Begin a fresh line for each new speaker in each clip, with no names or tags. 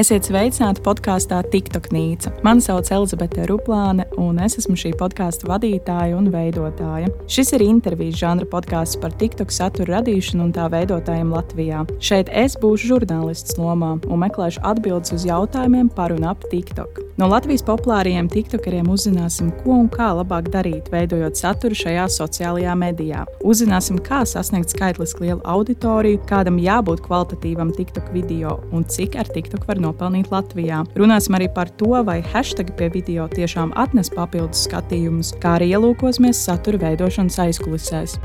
Esiet sveicināti podkāstā TikTok Nīca. Mani sauc Elizabete Ruplāne, un es esmu šī podkāstu vadītāja un veidotāja. Šis ir intervijas žanra podkāsts par TikTok satura radīšanu un tā veidotājiem Latvijā. Šeit es būšu žurnālists lomā un meklēšu atbildes uz jautājumiem par un ap TikTok. No Latvijas populārajiem TikTokeriem uzzināsim, ko un kā labāk darīt, veidojot saturu šajā sociālajā medijā. Uzzināsim, kā sasniegt skaitliski lielu auditoriju, kādam jābūt kvalitatīvam TikTok video un cik ar TikTok var nopelnīt Latvijā. Runāsim arī par to, vai hashtag pie video tiešām atnes papildus skatījumus, kā arī ielūkosimies satura veidošanas aizkulisēs.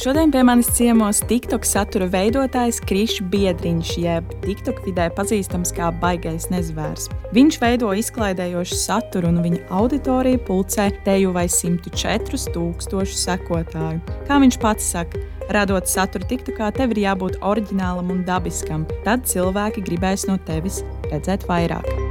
Šodien pie manis ciemos TikTok satura veidotājs Krišs Biedriņš, jeb TikTok vidē pazīstams kā baigais nezvērs. Viņš veido izklaidējošu saturu, un viņa auditorija pulcē teju vai 104 tūkstošu sekotāju. Kā viņš pats saka, radot saturu TikTokā, tev ir jābūt oriģinālam un dabiskam. Tad cilvēki gribēs no tevis redzēt vairāk.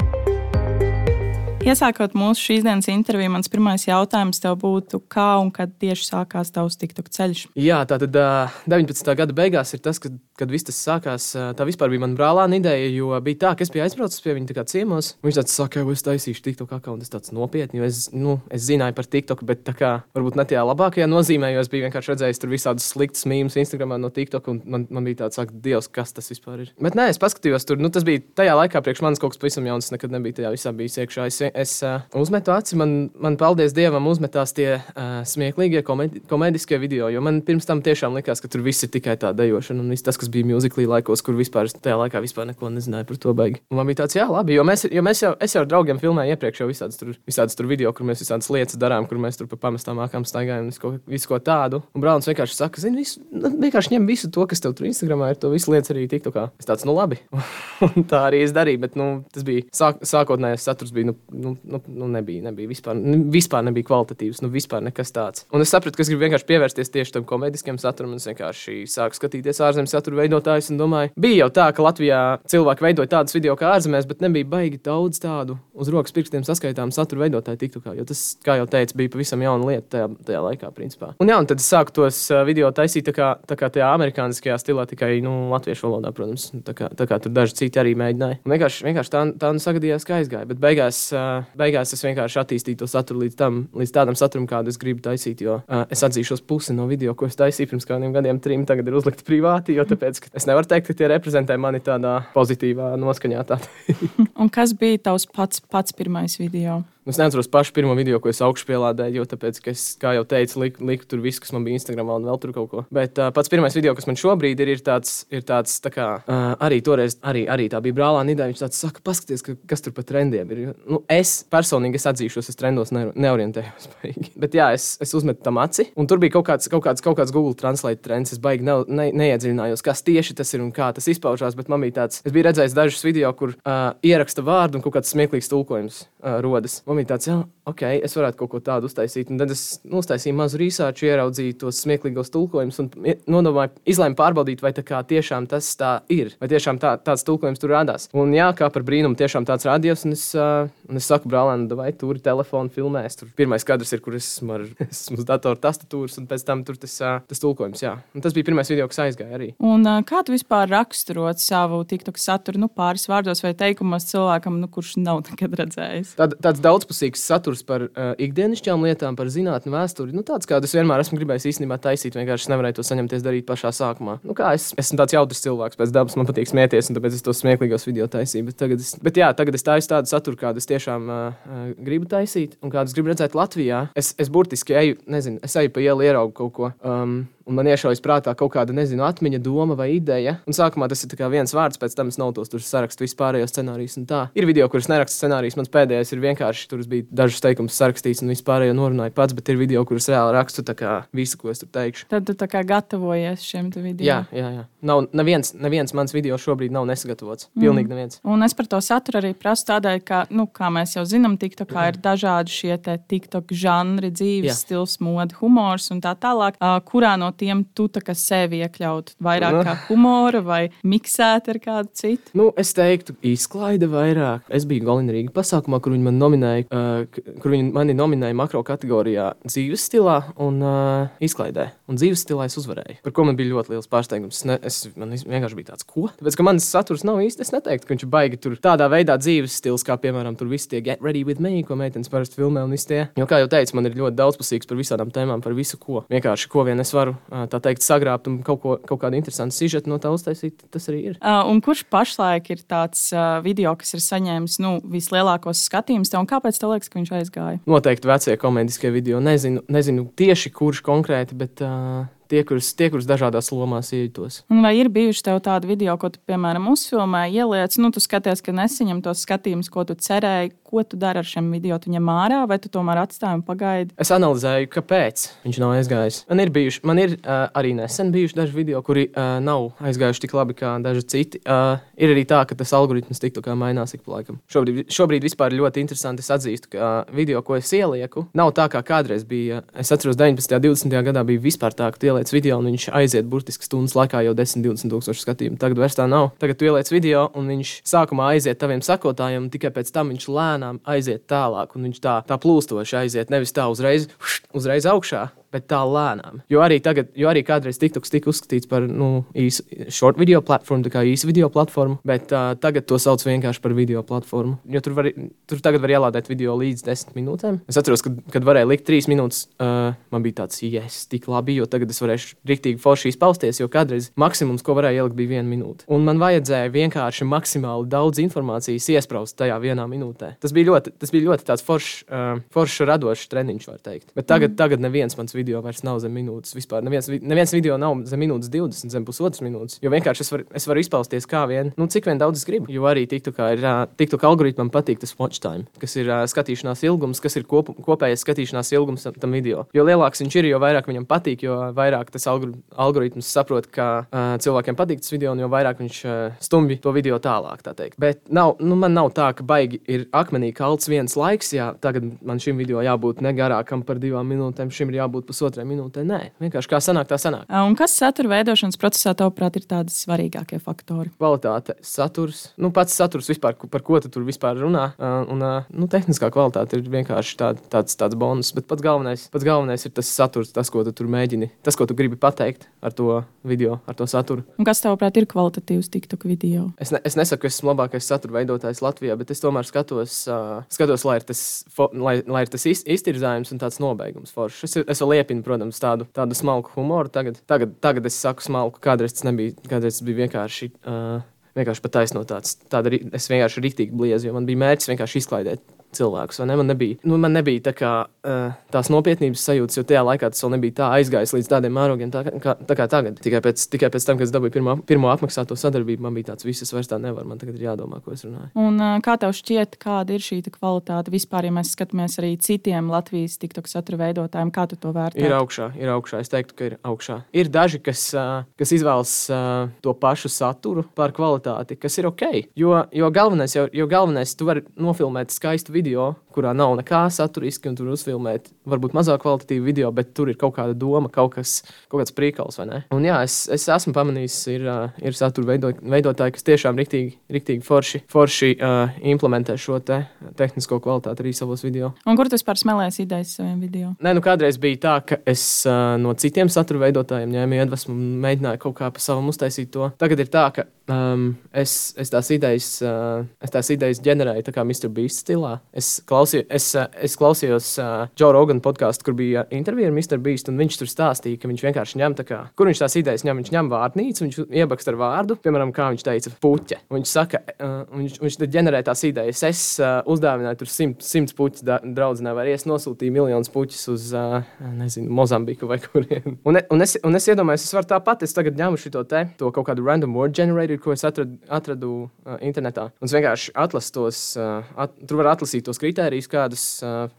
Iesākot mūsu šīs dienas interviju, mans pirmais jautājums tev būtu, kā un kad tieši sākās tavs TikTok ceļš?
Jā, tā tad uh, 19. gada beigās ir tas, kad, kad viss tas sākās. Tā vispār bija mana brālēna ideja, jo bija tā, ka es biju aizbraucis pie viņa ciemos. Viņš tāds saka, ka es taisīšu TikTok akkauntu, tas tāds nopietni, jo es, nu, es zināju par TikTok, bet tā kā varbūt ne tajā labākajā nozīmē, jo es biju vienkārši redzējis tur visādus sliktus mīmus Instagramā no TikTok, un man, man bija tāds, ka Dievs, kas tas vispār ir. Bet nē, es paskatījos tur, nu, tas bija tajā laikā priekš manis kaut kas pavisam jauns, nekad nebija tajā visā bijis iekšā. Es, es uh, uzmetu aci, man, man, paldies Dievam, uzmetās tie uh, smieklīgie komedi, komēdiskie video. Jo man pirms tam tiešām likās, ka tur viss ir tikai tā dejošana un viss tas, kas bija mūziklī laikos, kur vispār tajā laikā vispār neko nezināju par to baigi. Un man bija tāds, jā, labi, jo mēs, jo mēs jau, es jau ar draugiem filmēju iepriekš jau visādas tur, visādas tur video, kur mēs visādas lietas darām, kur mēs tur pa pamestām mākām staigājam, visu ko, visu ko tādu. Un Brauns vienkārši saka, zini, visu, nu, vienkārši ņem visu to, kas tev tur Instagramā ir, to visu lietas arī TikTokā. Es tāds, nu labi. un tā arī es darīju, bet, nu, tas bija sāk, sākotnējais saturs bija, nu, nu, nu, nu nebija, nebija vispār, vispār nebija kvalitatīvs, nu vispār nekas tāds. Un es sapratu, ka es gribu vienkārši pievērsties tieši tam komēdiskam saturam. Es vienkārši sāku skatīties ārzemes satura veidotājus un domāju, bija jau tā, ka Latvijā cilvēki veidoja tādus video kā ārzemēs, bet nebija baigi daudz tādu uz rokas pirkstiem saskaitāmu satura veidotāju TikTokā, jo tas, kā jau teicu, bija pavisam jauna lieta tajā, tajā laikā, principā. Un, jā, un tad es sāku tos video taisīt tā kā, tā kā tajā amerikāniskajā stilā, tikai nu, latviešu valodā, protams. Tā kā, tā kā tur daži citi arī mēģināja. Un vienkārši, vienkārši tā, tā nu sagadījās, kā aizgāja. Bet beigās, beigās es vienkārši attīstīju to saturu līdz, tam, līdz tādam saturam, kādu es gribu taisīt. Jo uh, es atzīšos, pusi no video, ko es taisīju pirms kādiem gadiem, trim, tagad ir uzlikta privāti. Jo tāpēc, es nevaru teikt, ka tie reprezentē mani tādā pozitīvā noskaņā.
Un kas bija tavs pats, pats pirmais video?
Es neatceros pašu pirmo video, ko es augšupielādēju, jo, tāpēc, es, kā jau teicu, liku, liku tur visu, kas man bija Instagram un vēl tur kaut ko. Bet uh, pats pirmais video, kas man šobrīd ir, ir tāds, ir tāds tā kā, uh, arī toreiz, arī, arī tā bija brālā Nidā. Viņš tāds saka, paskaties, ka, kas tur pa trendiem ir. Nu, es personīgi es atzīšos, es trendos ne, neorientējos. Bet jā, es, es uzmetu tam aci, un tur bija kaut kāds, kaut kāds, kaut kāds Google Translate trends. Es baigi ne, ne, neiedziļinājos, kas tieši tas ir un kā tas izpaužās. Bet man bija tāds, es biju redzējis dažus video, kur uh, ieraksta vārdu un kaut kāds smieklīgs tulkojums uh, rodas. Man bija tāds, jā, ok, es varētu kaut ko tādu uztaisīt. Un tad es nu, uztaisīju mazu research, ieraudzīju tos smieklīgos tulkojumus un nodomāju, izlēmu pārbaudīt, vai tā tiešām tas tā ir. Vai tiešām tā, tāds tulkojums tur radās. Un jā, kā par brīnumu, tiešām tāds rādījās. Un es, uh, un es saku, brālēn, vai tur ir telefona filmēs. Tur pirmais kadrs ir, kur es esmu ar esmu uz datora tastatūras, un pēc tam tur tas, uh, tas tulkojums. Jā. Un tas bija pirmais video, kas aizgāja arī.
Un uh, kā tu vispār raksturot savu TikTok saturu, nu, pāris vārdos vai teikumos cilvēkam, nu, kurš nav nekad redzējis?
Tād, tāds daudzpusīgs saturs par uh, ikdienišķām lietām, par zinātnē, vēsturi. Nu, tāds, kādu es vienmēr esmu gribējis īstenībā taisīt, vienkārši nevarēju to saņemties darīt pašā sākumā. Nu, kā es esmu tāds jautrs cilvēks, pēc dabas man patīk smieties, un tāpēc es tos smieklīgos video taisīju. Bet tagad es, bet jā, tagad es taisu tādu saturu, kādu es tiešām uh, gribu taisīt un kādu es gribu redzēt Latvijā. Es, es burtiski eju, nezinu, es eju pa ielu, ieraugu kaut ko. Um, un man iešaujas prātā kaut kāda, nezinu, atmiņa, doma vai ideja. Un sākumā tas ir viens vārds, pēc tam es nautos tur sarakstu vispārējo scenāriju. Ir video, kurus nerakstu scenārijus. Mans pēdējais ir vienkārši tur bija dažus teikumus sarakstīts un vispārējo norunāju pats, bet ir video, kurus reāli rakstu visu, ko es tur teikšu.
Tad tu tā kā gatavojies šiem video.
Jā, jā, jā. Nav, neviens, neviens mans video šobrīd nav nesagatavots. Mm. Pilnīgi neviens.
Un es par to saturu arī prasu tādēļ, ka, nu, kā mēs jau zinām, TikTokā ir dažādi šie TikTok žanri, dzīves jā. stils, mode, humors un tā tālāk. Kurā no tiem tu sevi iekļaut vairāk kā humora vai miksēt ar kādu citu?
Nu, es teiktu, izklaide vairāk. Es biju Galina Rīga pasākumā, kur viņi man nominēja, uh, kur viņi mani nominēja makro kategorijā dzīves stilā un uh, izklaidē. Un dzīves stilā es uzvarēju. Par ko man bija ļoti liels pārsteigums. Ne, es, man vienkārši bija tāds, ko? Tāpēc, ka manas saturs nav īsti, es neteiktu, ka viņš ir baigi tur tādā veidā dzīves stils, kā piemēram tur visi tie get ready with me, ko meitenes parasti filmē un visi tie. Jo, kā jau teicu, man ir ļoti daudzpusīgs par visādām tēmām, par visu ko. Vienkārši ko vien es varu tā teikt sagrābt un kaut, ko, kaut kādu interesantu sižetu no tā uztaisīt, tas arī ir.
Uh, un kurš pašlaik ir tāds uh, video, kas ir saņēmis nu, vislielākos skatījumus, un kāpēc tev liekas, ka viņš aizgāja?
Noteikti vecie komēdiskie video. Nezinu, nezinu tieši kurš konkrēti, bet. Uh, tie, kurus, tie, kurus dažādās lomās iejutos.
Vai ir bijuši tev tādi video, ko tu, piemēram, uzfilmēji, ieliec, nu, tu skaties, ka nesaņem tos skatījumus, ko tu cerēji, ko tu dari ar šiem video? Tu ņem ārā, vai tu tomēr atstāji un pagaidi?
Es analizēju, kāpēc viņš nav aizgājis. Man ir, bijuši, man ir uh, arī nesen bijuši daži video, kuri uh, nav aizgājuši tik labi kā daži citi. Uh, ir arī tā, ka tas algoritms tiktu kā mainās ik pa laikam. Šobrīd, šobrīd vispār ļoti interesanti. Es atzīstu, ka uh, video, ko es ielieku, nav tā, kā kādreiz bija. Es atceros, 19. un 20. gadā bija vispār tā, ka tu ieliec video un viņš aiziet burtiski stundas laikā jau 10, 20 tūkstoši skatījumu. Tagad vairs tā nav. Tagad tu ieliec video un viņš sākumā aiziet taviem sakotājiem, un tikai pēc tam viņš lēnām aiziet tālāk, un viņš tā, tā plūstoši aiziet, nevis tā uzreiz, uzreiz augšā bet tā lēnām. Jo arī, tagad, jo arī kādreiz TikToks tika uzskatīts par nu, īsu short video platformu, tā kā īsu video platformu, bet uh, tagad to sauc vienkārši par video platformu. Jo tur, var, tur tagad var ielādēt video līdz desmit minūtēm. Es atceros, kad, kad varēja likt trīs minūtes, uh, man bija tāds, yes, tik labi, jo tagad es varēšu rīktīgi forši izpausties, jo kādreiz maksimums, ko varēja ielikt, bija viena minūte. Un man vajadzēja vienkārši maksimāli daudz informācijas iesprāst tajā vienā minūtē. Tas bija ļoti, tas bija ļoti foršs, uh, foršs radošs treniņš, var teikt. Bet tagad, mm. tagad neviens mans video vairs nav zem minūtes. Vispār neviens, neviens video nav zem minūtes 20, zem pusotras minūtes. Jo vienkārši es varu, es varu izpausties kā vien, nu, cik vien daudz es gribu. Jo arī TikTokā ir TikTok algoritmam patīk tas watch time, kas ir uh, skatīšanās ilgums, kas ir kop, kopējais skatīšanās ilgums tam, video. Jo lielāks viņš ir, jo vairāk viņam patīk, jo vairāk tas algoritms saprot, ka uh, cilvēkiem patīk tas video, un jo vairāk viņš uh, stumbi to video tālāk. Tā teikt. Bet nav, nu, man nav tā, ka baigi ir akmenī kalts viens laiks, jā, tagad man šim video jābūt negarākam par divām minūtēm, šim ir jābūt pusotrai minūtei. Nē, vienkārši kā sanāk, tā sanāk.
Un kas satura veidošanas procesā, tavuprāt, ir tādi svarīgākie faktori?
Kvalitāte, saturs, nu, pats saturs vispār, par ko tu tur vispār runā. Un nu, tehniskā kvalitāte ir vienkārši tā, tāds, tāds bonus. Bet pats galvenais, pats galvenais ir tas saturs, tas, ko tu tur mēģini, tas, ko tu gribi pateikt ar to video, ar to saturu.
Un kas, tavuprāt, ir kvalitatīvs TikTok video?
Es, ne, es nesaku, ka esmu labākais satura veidotājs Latvijā, bet es tomēr skatos, uh, skatos lai, ir tas, fo, lai, lai ir tas iztirzājums un tāds nobeigums foršs. Es, es vēl iepinu, protams, tādu, tādu smalku humoru. Tagad, tagad, tagad es saku smalku, kādreiz tas nebija. Kādreiz tas bija vienkārši. Uh, vienkārši pat taisnot tāds. Tāda, es vienkārši rīktīgi bliezi, jo man bija mērķis vienkārši izklaidēt cilvēkus. Ne? Man nebija, nu, man nebija tā kā, uh, tās nopietnības sajūtas, jo tajā laikā tas vēl nebija tā aizgājis līdz tādiem mērogiem, tā kā, tā kā tagad. Tikai pēc, tikai pēc tam, kad es dabūju pirmo, pirmo apmaksāto sadarbību, man bija tāds, visas vairs tā nevar. Man tagad ir jādomā, ko es runāju.
Un, uh, kā tev šķiet, kāda ir šī kvalitāte vispār, ja mēs skatāmies arī citiem Latvijas TikTok satura veidotājiem? Kā tu to vērtē?
Ir augšā, ir augšā. Es teiktu, ka ir augšā. Ir daži, kas, uh, kas izvēlas to pašu saturu par kvalitāti, kas ir ok. Jo, jo galvenais, jau, jo galvenais, tu vari nofilmēt skaistu video, kurā nav nekā saturiski, un tur uzfilmēt varbūt mazāk kvalitatīvu video, bet tur ir kaut kāda doma, kaut, kas, kaut kāds prīkals. Un jā, es, es esmu pamanījis, ir, ir satura veidot, veidotāji, kas tiešām riktīgi, riktīgi forši, forši uh, implementē šo te tehnisko kvalitāti arī savos video.
Un kur tu vispār smēlējies idejas saviem video?
Nē, nu kādreiz bija tā, ka es uh, no citiem satura veidotājiem ņēmu iedvesmu un mēģināju kaut kā pa savam uztaisīt to. Tagad ir tā, ka um, es, es tās idejas, uh, es tās idejas ģenerēju tā kā Mr. Beast stilā. Es klausījos, es, es klausījos uh, Joe Rogan podkāstu, kur bija intervija ar Mr. Beast, un viņš tur stāstīja, ka viņš vienkārši ņem tā kā, kur viņš tās idejas ņem. Viņš ņem vārnīcu, viņš iebakst ar vārdu, piemēram, kā viņš teica, puķe. Viņš saka, uh, viņš, viņš ģenerē tās idejas. Es uh, uzdāvināju tur simt, simts puķus draudzenē, vai es nosūtīju miljonus puķus uz, uh, nezinu, Mozambiku vai kurien. Un, un, es, un es iedomājos, es varu tāpat, es tagad ņemu šo te, to kaut kādu random word generator, ko es atradu, atradu uh, internetā. Un es vienkārši atlasu tos, uh, at, tur var atlasīt izlasīt tos kritērijus, kādus,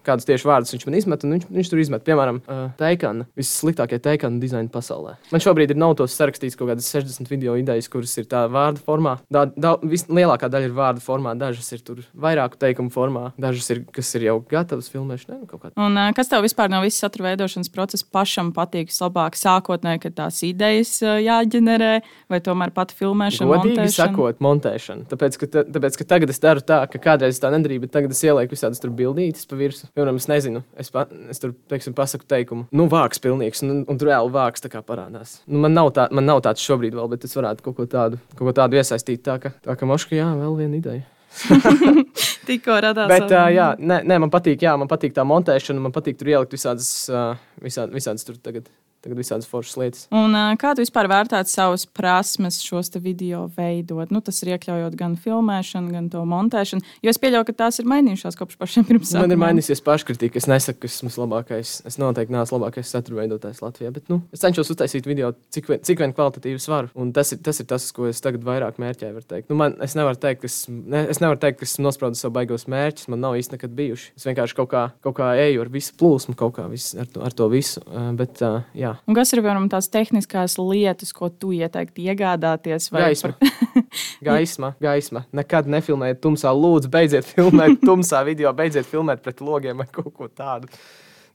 kādus tieši vārdus viņš man izmet. Viņš, viņš tur izmet, piemēram, teikana, vissliktākie teikana dizaina pasaulē. Man šobrīd ir nav tos sarakstīts kaut kādas 60 video idejas, kuras ir tā vārdu formā. Da, da, lielākā daļa ir vārdu formā, dažas ir tur vairāku teikumu formā, dažas ir, kas ir jau gatavas filmēšanai. Nu,
Un, kas tev vispār no visas satura veidošanas procesa pašam patīk vislabāk? Sākotnēji, kad tās idejas jāģenerē, vai tomēr pat filmēšana?
Godīgi montēšana? sakot, montēšana. Tāpēc ka, tāpēc, ka tagad es daru tā, ka kādreiz tā nedarīju, bet tagad es ielieku visādas tur bildītas pa virsmu. Piemēram, es nezinu, es, pa, es tur, teiksim, pasaku teikumu, nu, vāks pilnīgs, un, un tur reāli vāks tā kā parādās. Nu, man, nav tā, man nav tāds šobrīd vēl, bet es varētu kaut ko tādu, kaut ko tādu iesaistīt. Tā ka, tā ka moška, jā, vēl viena ideja.
Tikko radās.
Bet, uh, jā, nē, nē, man patīk, jā, man patīk tā montēšana, man patīk tur ielikt visādas, uh, visādas, visādas tur tagad tagad visādas foršas lietas.
Un, kā tu vispār vērtētu savas prasmes šos video veidot? Nu, tas ir iekļaujot gan filmēšanu, gan to montēšanu. Jo es pieļauju, ka tās ir mainījušās kopš pašiem pirmsākumiem.
Man ir mainījusies paškritika. Es nesaku, ka esmu labākais. Es noteikti neesmu labākais satura veidotājs Latvijā. Bet nu, es cenšos uztaisīt video, cik, vien, cik vien kvalitatīvs varu. Un tas ir, tas ir tas, ko es tagad vairāk mērķēju. Nu, man, es nevaru teikt, ka es, ne, es, nevaru teikt, ka esmu nospraudis savu baigos mērķus. Man nav īsti nekad bijuši. Es vienkārši kaut kā, kaut kā eju ar visu plūsmu, kaut kā vis, ar, to, ar to visu. Bet, uh, jā.
Un kas ir piemēram tās tehniskās lietas, ko tu ieteiktu iegādāties?
Gaisma. Par... gaisma, gaisma. Nekad nefilmējiet tumsā. Lūdzu, beidziet filmēt tumsā video, beidziet filmēt pret logiem vai kaut ko tādu.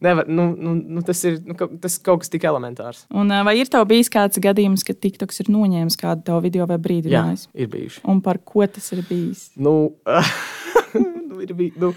Nevar, nu, nu, nu, tas ir nu, tas kaut kas tik elementārs.
Un, vai ir tev bijis kāds gadījums, kad TikToks ir noņēmis kādu tavu video vai brīdinājis?
Jā, ir bijuši.
Un par ko tas ir bijis?
Nu, nu, ir bijis. Nu,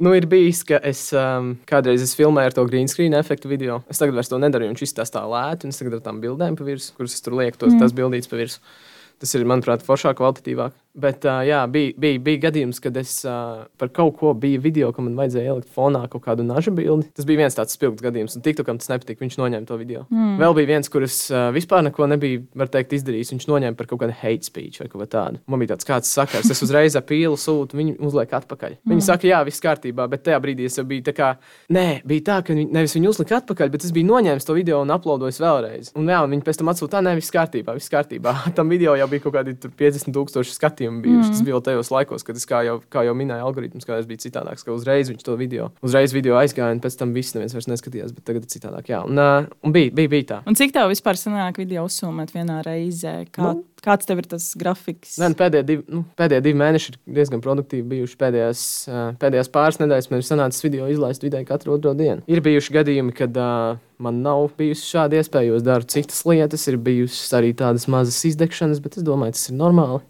Nu, ir bijis, ka es um, kādreiz es filmēju ar to green screen efektu video. Es tagad vairs to nedaru, viņš izstāsta lēti, un es tagad ar tām bildēm pa virsmu, kuras es tur lieku, tos, mm. tās bildītas pa virsmu. Tas ir, manuprāt, foršāk, kvalitatīvāk. Bet uh, jā, bija, bija, bija gadījums, kad es uh, par kaut ko biju video, ka man vajadzēja ielikt fonā kaut kādu naža bildi. Tas bija viens tāds spilgts gadījums, un TikTokam tas nepatika. Viņš noņēma to video. Mm. Vēl bija viens, kurš uh, vispār neko nebija, var teikt, izdarījis. Viņš noņēma par kaut kādu hate speech vai ko tādu. Man bija tāds kāds sakars, es uzreiz ar pīlu sūtu, viņi uzliek atpakaļ. Mm. Viņi saka, jā, viss kārtībā, bet tajā brīdī es biju tā kā, nē, bija tā, ka viņi, nevis viņi uzlika atpakaļ, bet es biju noņēmis to video un uploadojis vēlreiz. Un, jā, un viņi pēc tam atsūta, nē, viss kārtībā, viss kārtībā. Tam video jau bija kaut kādi 50 tūkstoši skatījumu bijuši. Mm vēl tajos laikos, kad es, kā jau, kā jau minēju, algoritms kādreiz bija citādāks, ka uzreiz viņš to video, uzreiz video aizgāja, un pēc tam viss neviens vairs neskatījās, bet tagad ir citādāk. Jā, un, un bija, bija, bija tā.
Un cik tev vispār sanāk video uzsūmēt vienā reizē? Kā, nu, kāds tev ir tas grafiks?
Nē, nu, pēdējie, divi, nu, pēdējie divi mēneši ir diezgan produktīvi bijuši. Pēdējās, pēdējās pāris nedēļas man ir sanācis video izlaist vidēji katru otro dienu. Ir bijuši gadījumi, kad uh, man nav bijusi šāda iespēja, jo es daru citas lietas, ir bijusi arī tādas mazas izdegšanas, bet es domāju, tas ir normāli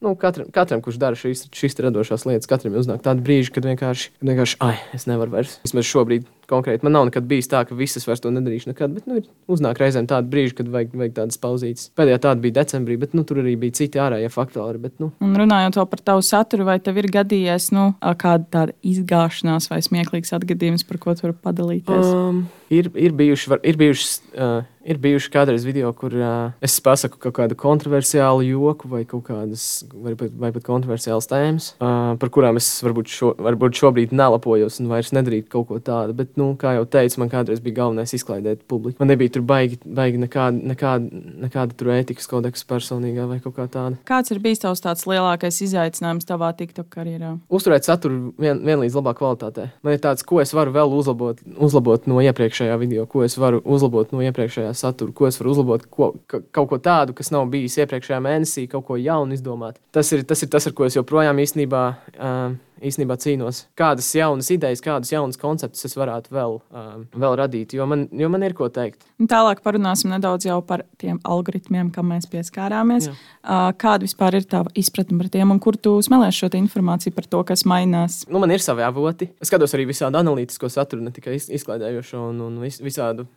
nu, katram, katram, kurš dara šīs, šīs radošās lietas, katram uznāk tādi brīži, kad vienkārši, kad vienkārši ai, es nevaru vairs. Vismaz šobrīd konkrēti man nav nekad bijis tā, ka visas vairs to nedarīšu nekad, bet nu, ir uznāk reizēm tādi brīži, kad vajag, vajag tādas pauzītes. Pēdējā tāda bija decembrī, bet nu, tur arī bija citi ārējie faktori. Bet, nu.
Un runājot par tavu saturu, vai tev ir gadījies nu, kāda izgāšanās vai smieklīgs atgadījums, par ko tu vari padalīties?
Um, ir, ir bijuši, var, ir bijuši uh, Ir bijuši kādreiz video, kur uh, es pasaku kaut kādu kontroversiālu joku vai kaut kādas, vai pat, vai pat kontroversiālas tēmas, uh, par kurām es varbūt, šo, varbūt šobrīd nelapojos un vairs nedarītu kaut ko tādu. Bet, nu, kā jau teicu, man kādreiz bija galvenais izklaidēt publiku. Man nebija tur baigi, baigi nekāda, nekāda, nekāda tur ētikas kodeksa personīgā vai kaut kā tāda.
Kāds ir bijis tavs tāds lielākais izaicinājums tavā TikTok karjerā?
Uzturēt saturu vien, vienlīdz labā kvalitātē. Man ir tāds, ko es varu vēl uzlabot, uzlabot no iepriekšējā video, ko es varu uzlabot no iepriekšējā saturu, ko es varu uzlabot, ko, ka, kaut ko tādu, kas nav bijis iepriekšējā mēnesī, kaut ko jaunu izdomāt. Tas ir tas, ir tas ar ko es joprojām īstenībā. Uh, īstenībā cīnos. Kādas jaunas idejas, kādus jaunus konceptus es varētu vēl, um, vēl radīt, jo man, jo man ir ko teikt.
Tālāk parunāsim nedaudz par tiem algoritmiem, kam mēs pieskārāmies. Jā. Uh, kāda vispār ir tava izpratne par tiem, un kur tu smelēsi šo informāciju par to, kas mainās?
Nu, man ir savi avoti. Es skatos arī visādi analītisko saturu, ne tikai izklaidējošo un, un vis, visādu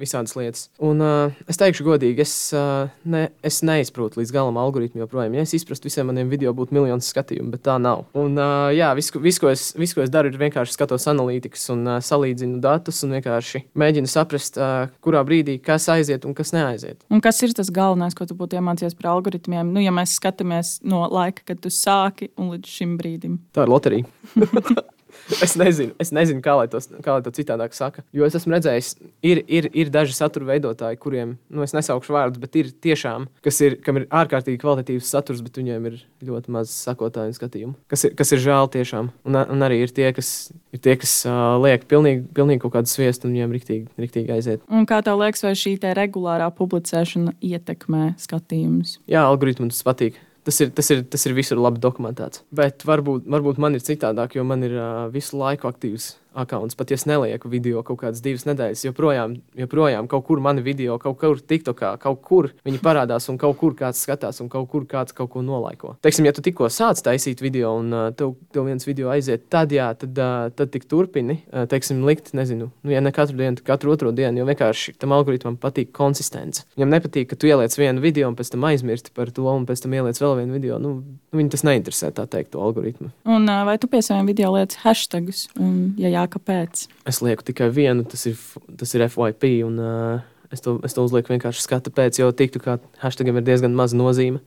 visādas lietas. Un uh, es teikšu, godīgi, es, uh, ne, es neizprotu līdz galam algoritmu joprojām. Ja es izprastu visiem maniem video, būtu miljonus skatījumu, bet tā nav. Un, uh, jā, viss, vis, ko, es, vis, ko es daru, ir vienkārši skatos analītikas un uh, salīdzinu datus un vienkārši mēģinu saprast, uh, kurā brīdī kas aiziet un kas neaiziet.
Un kas ir tas galvenais, ko tu būtu iemācījies par algoritmiem? Nu, ja mēs skatāmies no laika, kad tu sāki un līdz šim brīdim.
Tā ir loterija. es, nezinu, es nezinu, kā lai, tos, kā lai to citādāk saka. Jo es esmu redzējis, ir, ir, ir daži satura veidotāji, kuriem, nu, es nesaukšu vārdus, bet ir tiešām, kas ir, kam ir ārkārtīgi kvalitatīvs saturs, bet viņiem ir ļoti maz sakotāju skatījumu. Kas ir, kas ir žēl tiešām. Un, un arī ir tie, kas, ir tie, kas uh, liek pilnīgi, pilnīgi kaut kādu sviestu un viņiem riktīgi, riktīgi aiziet.
Un kā tev liekas, vai šī regulārā publicēšana ietekmē skatījumus?
Jā, algoritms patīk. Tas ir, tas, ir, tas ir visur labi dokumentēts. Bet varbūt, varbūt man ir citādāk, jo man ir uh, visu laiku aktīvs akkaunts. Pat ja es nelieku video kaut kādas divas nedēļas, joprojām, joprojām kaut kur mani video, kaut kur TikTokā, kaut kur viņi parādās, un kaut kur kāds skatās, un kaut kur kāds kaut ko nolaiko. Teiksim, ja tu tikko sāc taisīt video, un uh, tev, tev viens video aiziet, tad jā, tad, uh, tad tik turpini, uh, teiksim, likt, nezinu, nu, ja ne katru dienu, tad katru otro dienu, jo vienkārši tam algoritmam patīk konsistence. Viņam nepatīk, ka tu ieliec vienu video, un pēc tam aizmirsti par to, un pēc tam ieliec vēl vienu video. Nu, nu viņi tas neinteresē, tā teikt, to algoritmu.
Un uh, vai tu pie saviem video liec hashtagus? Un, ja jā, kāpēc?
Es lieku tikai vienu, tas ir, tas ir FYP. Un, uh, es, to, es to uzlieku vienkārši skatu pēc, jo tiktu kā hashtagam ir diezgan maza nozīme.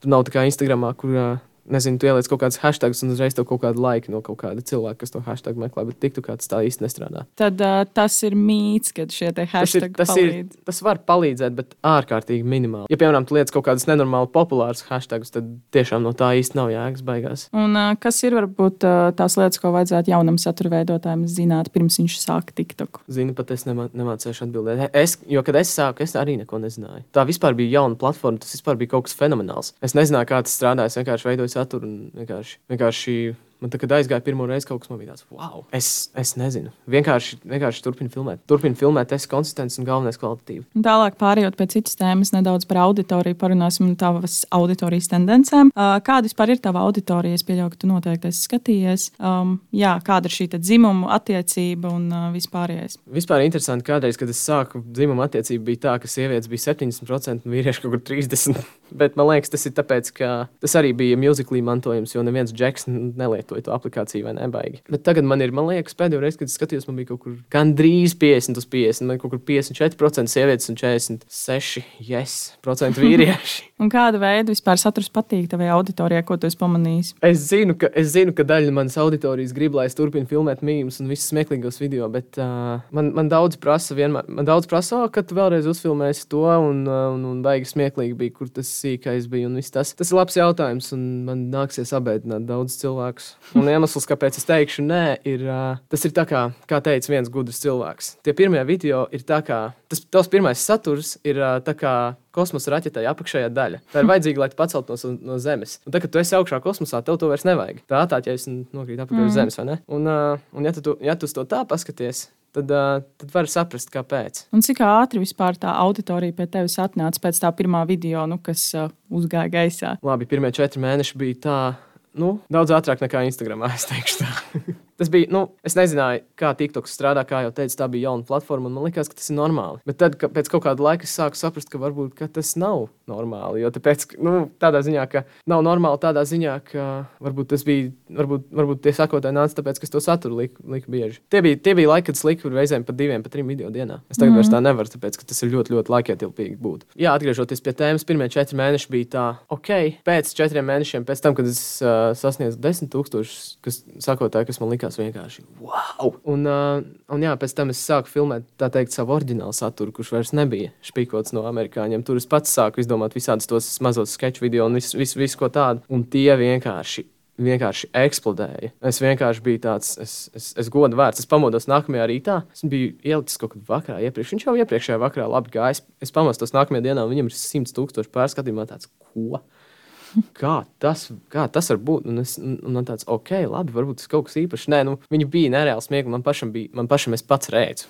Tur nav tā kā Instagramā, kur uh, nezinu, tu ieliec kaut kādus hashtagus un uzreiz tev kaut kādu laiku no kaut kāda cilvēka, kas to hashtag meklē, bet tiktu kāds tā īsti nestrādā.
Tad uh, tas ir mīts, ka šie hashtagi
tas, ir, tas, ir, tas var palīdzēt, bet ārkārtīgi minimāli. Ja, piemēram, tu liec kaut kādus nenormāli populārus hashtagus, tad tiešām no tā īsti nav jēgas beigās.
Un uh, kas ir varbūt uh, tās lietas, ko vajadzētu jaunam satura veidotājam zināt, pirms viņš sāk TikTok?
Zinu, pat es nemā, nemācīšu atbildēt. Es, jo, kad es sāku, es arī neko nezināju. Tā vispār bija jauna platforma, tas vispār bija kaut kas fenomenāls. Es nezināju, kā tas strādā, es vienkārši veidoju saturu un vienkārši, vienkārši Man tā, kad aizgāja pirmo reizi, kaut kas man bija tāds, wow, es, es nezinu. Vienkārši, vienkārši turpinu filmēt. Turpinu filmēt, tas ir konsistents un galvenais kvalitatīvi.
Tālāk, pārējot pie citas tēmas, nedaudz par auditoriju parunāsim un tavas auditorijas tendencēm. Kāda vispār ir tava auditorija? Es pieļauju, ka tu noteikti esi skatījies. Um, jā, kāda ir šī dzimuma attiecība un uh, vispārējais?
Vispār interesanti, kādreiz, kad es sāku dzimuma attiecību, bija tā, ka sievietes bija 70% un vīrieši kaut kur 30%. Bet man liekas, tas ir tāpēc, ka tas arī bija mūziklī mantojums, jo neviens džeks nelietoja to aplikāciju vai nebaigi. Bet tagad man ir, man liekas, pēdējo reizi, kad es skatījos, man bija kaut kur gandrīz 50 uz 50, man kaut kur 54% sievietes un 46% yes, vīrieši.
Un kāda veida vispār saturs patīk tavai auditorijai, ko tu esi pamanījis?
Es zinu, ka, es zinu, ka daļa manas auditorijas grib, lai es turpinu filmēt mīmīmus un visus smieklīgos video, bet uh, man, man daudz prasa, vienmēr, man daudz prasa, ka tu vēlreiz uzfilmēsi to, un, un, un baigi smieklīgi bija, kur tas sīkais bija. Tas. tas ir labs jautājums, un man nāksies abēdināt daudz cilvēkus. Un iemesls, kāpēc es teikšu, nē, ir tas, ir kā, kā teica viens gudrs cilvēks. Tie pirmie video ir tā, kā tas tavs pirmais saturs ir tā kā kosmosa raķetē apakšējā daļa. Tā ir vajadzīga, lai paceltos no, no Zemes. Un tad, kad tu esi augšā kosmosā, tev to vairs nevajag. Tā atāķēs un nokrīt apakaļ mm. uz Zemes. Un, un ja, tu, ja tu to tā paskaties, tad, uh, tad var saprast, kāpēc.
Un cik ātri vispār tā auditorija pie tevis atnāca pēc tā pirmā video, nu, kas uh, uzgāja gaisā?
Labi, pirmie četri mēneši bija tā, nu, daudz ātrāk nekā Instagramā, es teikšu tā. Tas bija, nu, es nezināju, kā TikToks strādā, kā jau teicu, tā bija jauna platforma, un man liekas, ka tas ir normāli. Bet tad, ka pēc kaut kāda laika es sāku saprast, ka varbūt ka tas nav normāli. Jo tāpēc, nu, tādā ziņā, ka nav normāli, tādā ziņā, ka varbūt tas bija, varbūt, varbūt tie sakotāji nāca tāpēc, ka es to saturu liku, liku bieži. Tie bija, tie bija laiki, kad es liku reizēm pat diviem, pat trim video dienā. Es tagad mm vairs tā nevaru, tāpēc, ka tas ir ļoti, ļoti laikietilpīgi būt. Jā, atgriežoties pie tēmas, pirmie četri mēneši bija tā, ok, pēc četriem mēnešiem, pēc tam, kad es uh, sasniedzu desmit tūkstošus, kas sakotāji, kas man likās likās vienkārši wow! Un, uh, un jā, pēc tam es sāku filmēt teikt, savu oriģinālu saturu, kurš vairs nebija špikots no amerikāņiem. Tur es pats sāku izdomāt visādus tos mazos sketch video un visu, visu, visu ko tādu. Un tie vienkārši vienkārši eksplodēja. Es vienkārši biju tāds, es, es, es godu vērts. Es pamodos nākamajā rītā. Es biju ielicis kaut kādā vakarā iepriekš. Viņš jau iepriekšējā vakarā labi gāja. Es, es pamostos nākamajā dienā, un viņam ir 100 tūkstoši pārskatījumā tāds, ko? Kā tas, kā tas var būt? Un, es, un man tāds, ok, labi, varbūt tas kaut kas īpašs. Nē, nu, viņi bija nereāli smieklīgi. Man pašam bija, man pašam es pats redzu,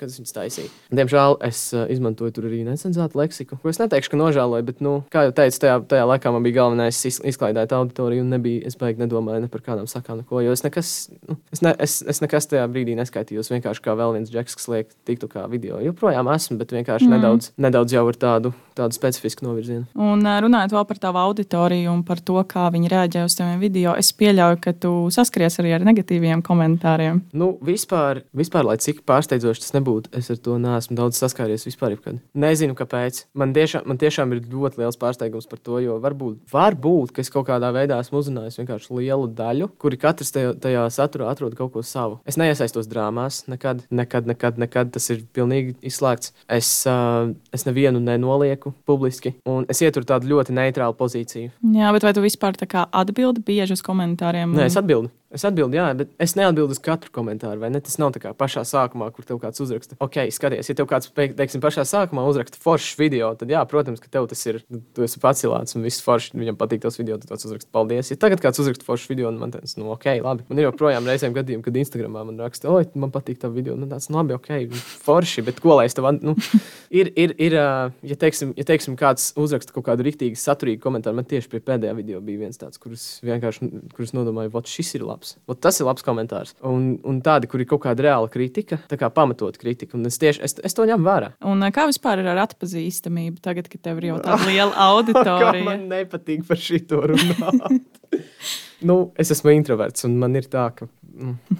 kad es viņus taisīju. Diemžēl es uh, izmantoju tur arī necenzētu leksiku, ko es neteikšu, ka nožēloju, bet, nu, kā jau teicu, tajā, tajā laikā man bija galvenais izklaidēt auditoriju un nebija, es baigi nedomāju ne par kādām sakām, neko, jo es nekas, nu, es, ne, es, es nekas tajā brīdī neskaitījos. Vienkārši kā vēl viens džeks, kas liek tiktu kā video. Joprojām esmu, bet vienkārši mm. nedaudz, nedaudz jau ar tādu, tādu specifisku novirzienu.
Un runājot vēl par tavu auditoriju un par to, kā viņi reaģē uz taviem video, es pieļauju, ka tu saskaries arī ar negatīviem komentāriem.
Nu, vispār, vispār, lai cik pārsteidzoši tas nebūtu, es ar to neesmu daudz saskāries vispār. Jebkad. Nezinu, kāpēc. Man tiešām, man tiešām ir ļoti liels pārsteigums par to, jo varbūt, varbūt ka es kaut kādā veidā esmu uzrunājis vienkārši lielu daļu, kuri katrs tajā, tajā saturā atrod kaut ko savu. Es neiesaistos drāmās, nekad, nekad, nekad, nekad tas ir pilnīgi izslēgts. Es, uh, es nevienu nenolieku publiski, un es ieturu tādu ļoti neitrālu pozīciju.
Jā, bet vai tu vispār atbildi bieži uz komentāriem?
Nē, es atbildu. Es atbildu, jā, bet es neatbildu uz katru komentāru. Tas nav tā kā pašā sākumā, kur tev kāds uzraksta. Ok, skaties, ja tev kāds, teiksim, pašā sākumā uzraksta foršs video, tad, jā, protams, ka tev tas ir, tu esi pacilāts un viss foršs, viņam patīk tas video, tad tas uzraksta paldies. Ja tagad kāds uzraksta foršs video, un man tas, nu, ok, labi. Man ir joprojām reizēm gadījumi, kad Instagramā man raksta, oi, man patīk tā video, nu, tāds, nu, labi, ok, forši, bet ko lai es tev, nu, ir, ir, ir, ja teiksim, ja teiksim, kāds uzraksta kaut kādu rīktīgi saturīgu komentāru, man tieši pie pēdējā video bija viens tāds, kurus vienkārši, kurus nodomāju, vot šis ir labs labs. Ot, tas ir labs komentārs. Un, un tādi, kur ir kaut kāda reāla kritika, tā kā pamatot kritika. Un es tieši es, es to ņemu vērā.
Un kā vispār ir ar atpazīstamību, tagad, kad tev ir jau tāda liela auditorija?
man nepatīk par šito runāt. nu, es esmu introverts, un man ir tā, ka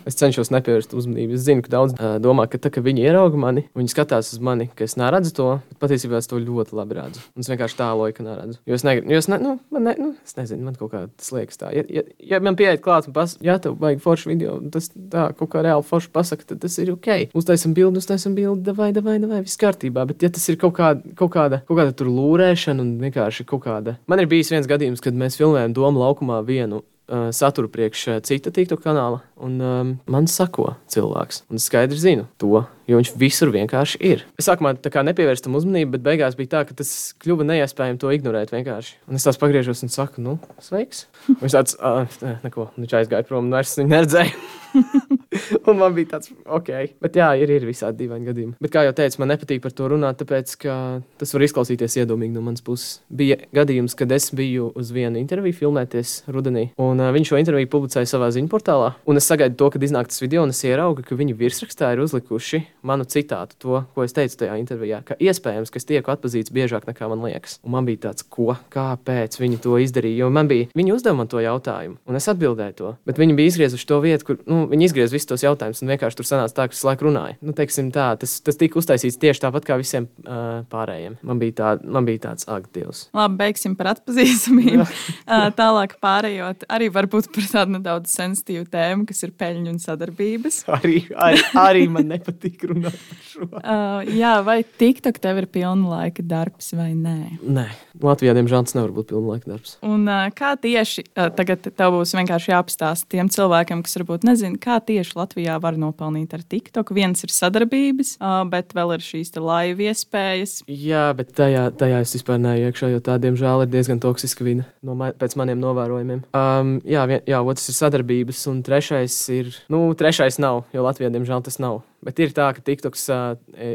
es cenšos nepievērst uzmanību. Es zinu, ka daudz uh, domā, ka, tā, ka viņi ierauga mani, viņi skatās uz mani, ka es neredzu to, bet patiesībā es to ļoti labi redzu. Un es vienkārši tāloju, ka neredzu. Jo es, ne, jo es, ne, nu, man ne, nu, es nezinu, man kaut kā tas liekas tā. Ja, ja, ja man pieiet klāt un pasakā, ja tev vajag foršu video, tas tā kaut kā reāli forši pasakā, tad tas ir ok. Uztaisam bildi, uztaisam bildi, vai, vai, vai, viss kārtībā. Bet ja tas ir kaut kāda, kaut kāda, kaut kāda tur lūrēšana un vienkārši kaut kāda. Man ir bijis viens gadījums, kad mēs filmējam Doma laukumā vienu uh, saturu priekš uh, cita TikTok kanāla, un um, man sako cilvēks. Un es skaidri zinu to, jo viņš visur vienkārši ir. Es sākumā nepievērstu tam uzmanību, bet beigās bija tā, ka tas kļuva neiespējami to ignorēt vienkārši. Un es tās pagriežos un saku, nu, sveiks. Un viņš tāds, uh, neko, viņš aizgāja prom, un es viņu neredzēju. un man bija tāds, ok, bet jā, ir, ir visādi dīvaini gadījumi. Bet, kā jau teicu, man nepatīk par to runāt, tāpēc, ka tas var izklausīties iedomīgi no manas puses. Bija gadījums, kad es biju uz vienu interviju filmēties rudenī, un uh, viņš šo interviju publicēja savā ziņu portālā. Un es sagaidu to, kad iznāk tas video, un es ieraugu, ka viņi virsrakstā ir uzlikuši manu citātu, to, ko es teicu tajā intervijā, ka iespējams, ka es tieku atpazīts biežāk nekā man liekas. Un man bija tāds, ko, kāpēc viņi to izdarīja, jo man bija, viņi uzdeva man to jautājumu, un es atbildēju to, bet viņi bija izgriezuši to vietu, kur, nu, viņi izgriez visus tos jautājumus, un vienkārši tur sanāca tā, ka visu laiku runāja. Nu, tā, tas, tas tika uztaisīts tieši tāpat kā visiem uh, pārējiem. Man bija, tā, man bija tāds ak, Dievs.
Labi, beigsim par atpazīstamību. tālāk pārējot arī varbūt par tādu nedaudz sensitīvu tēmu, kas ir peļņu un sadarbības.
arī, arī, arī man nepatīk runāt par šo.
uh, jā, vai TikTok tev ir pilna laika darbs vai nē?
Nē, Latvijā, diemžēl, tas nevar būt pilna laika darbs.
Un uh, kā tieši uh, tagad tev būs vienkārši jāapstāsta tiem cilvēkiem, kas varbūt nezina, kā tieši Latvijā var nopelnīt ar TikTok. Viens ir sadarbības, bet vēl ir šīs laivu iespējas.
Jā, bet tajā, tajā es vispār neiešu iekšā, jo tā, diemžēl, ir diezgan toksiska vide no ma pēc maniem novērojumiem. Um, jā, vien, jā, otrs ir sadarbības, un trešais ir, nu, trešais nav, jo Latvijā, diemžēl, tas nav. Bet ir tā, ka TikToks uh,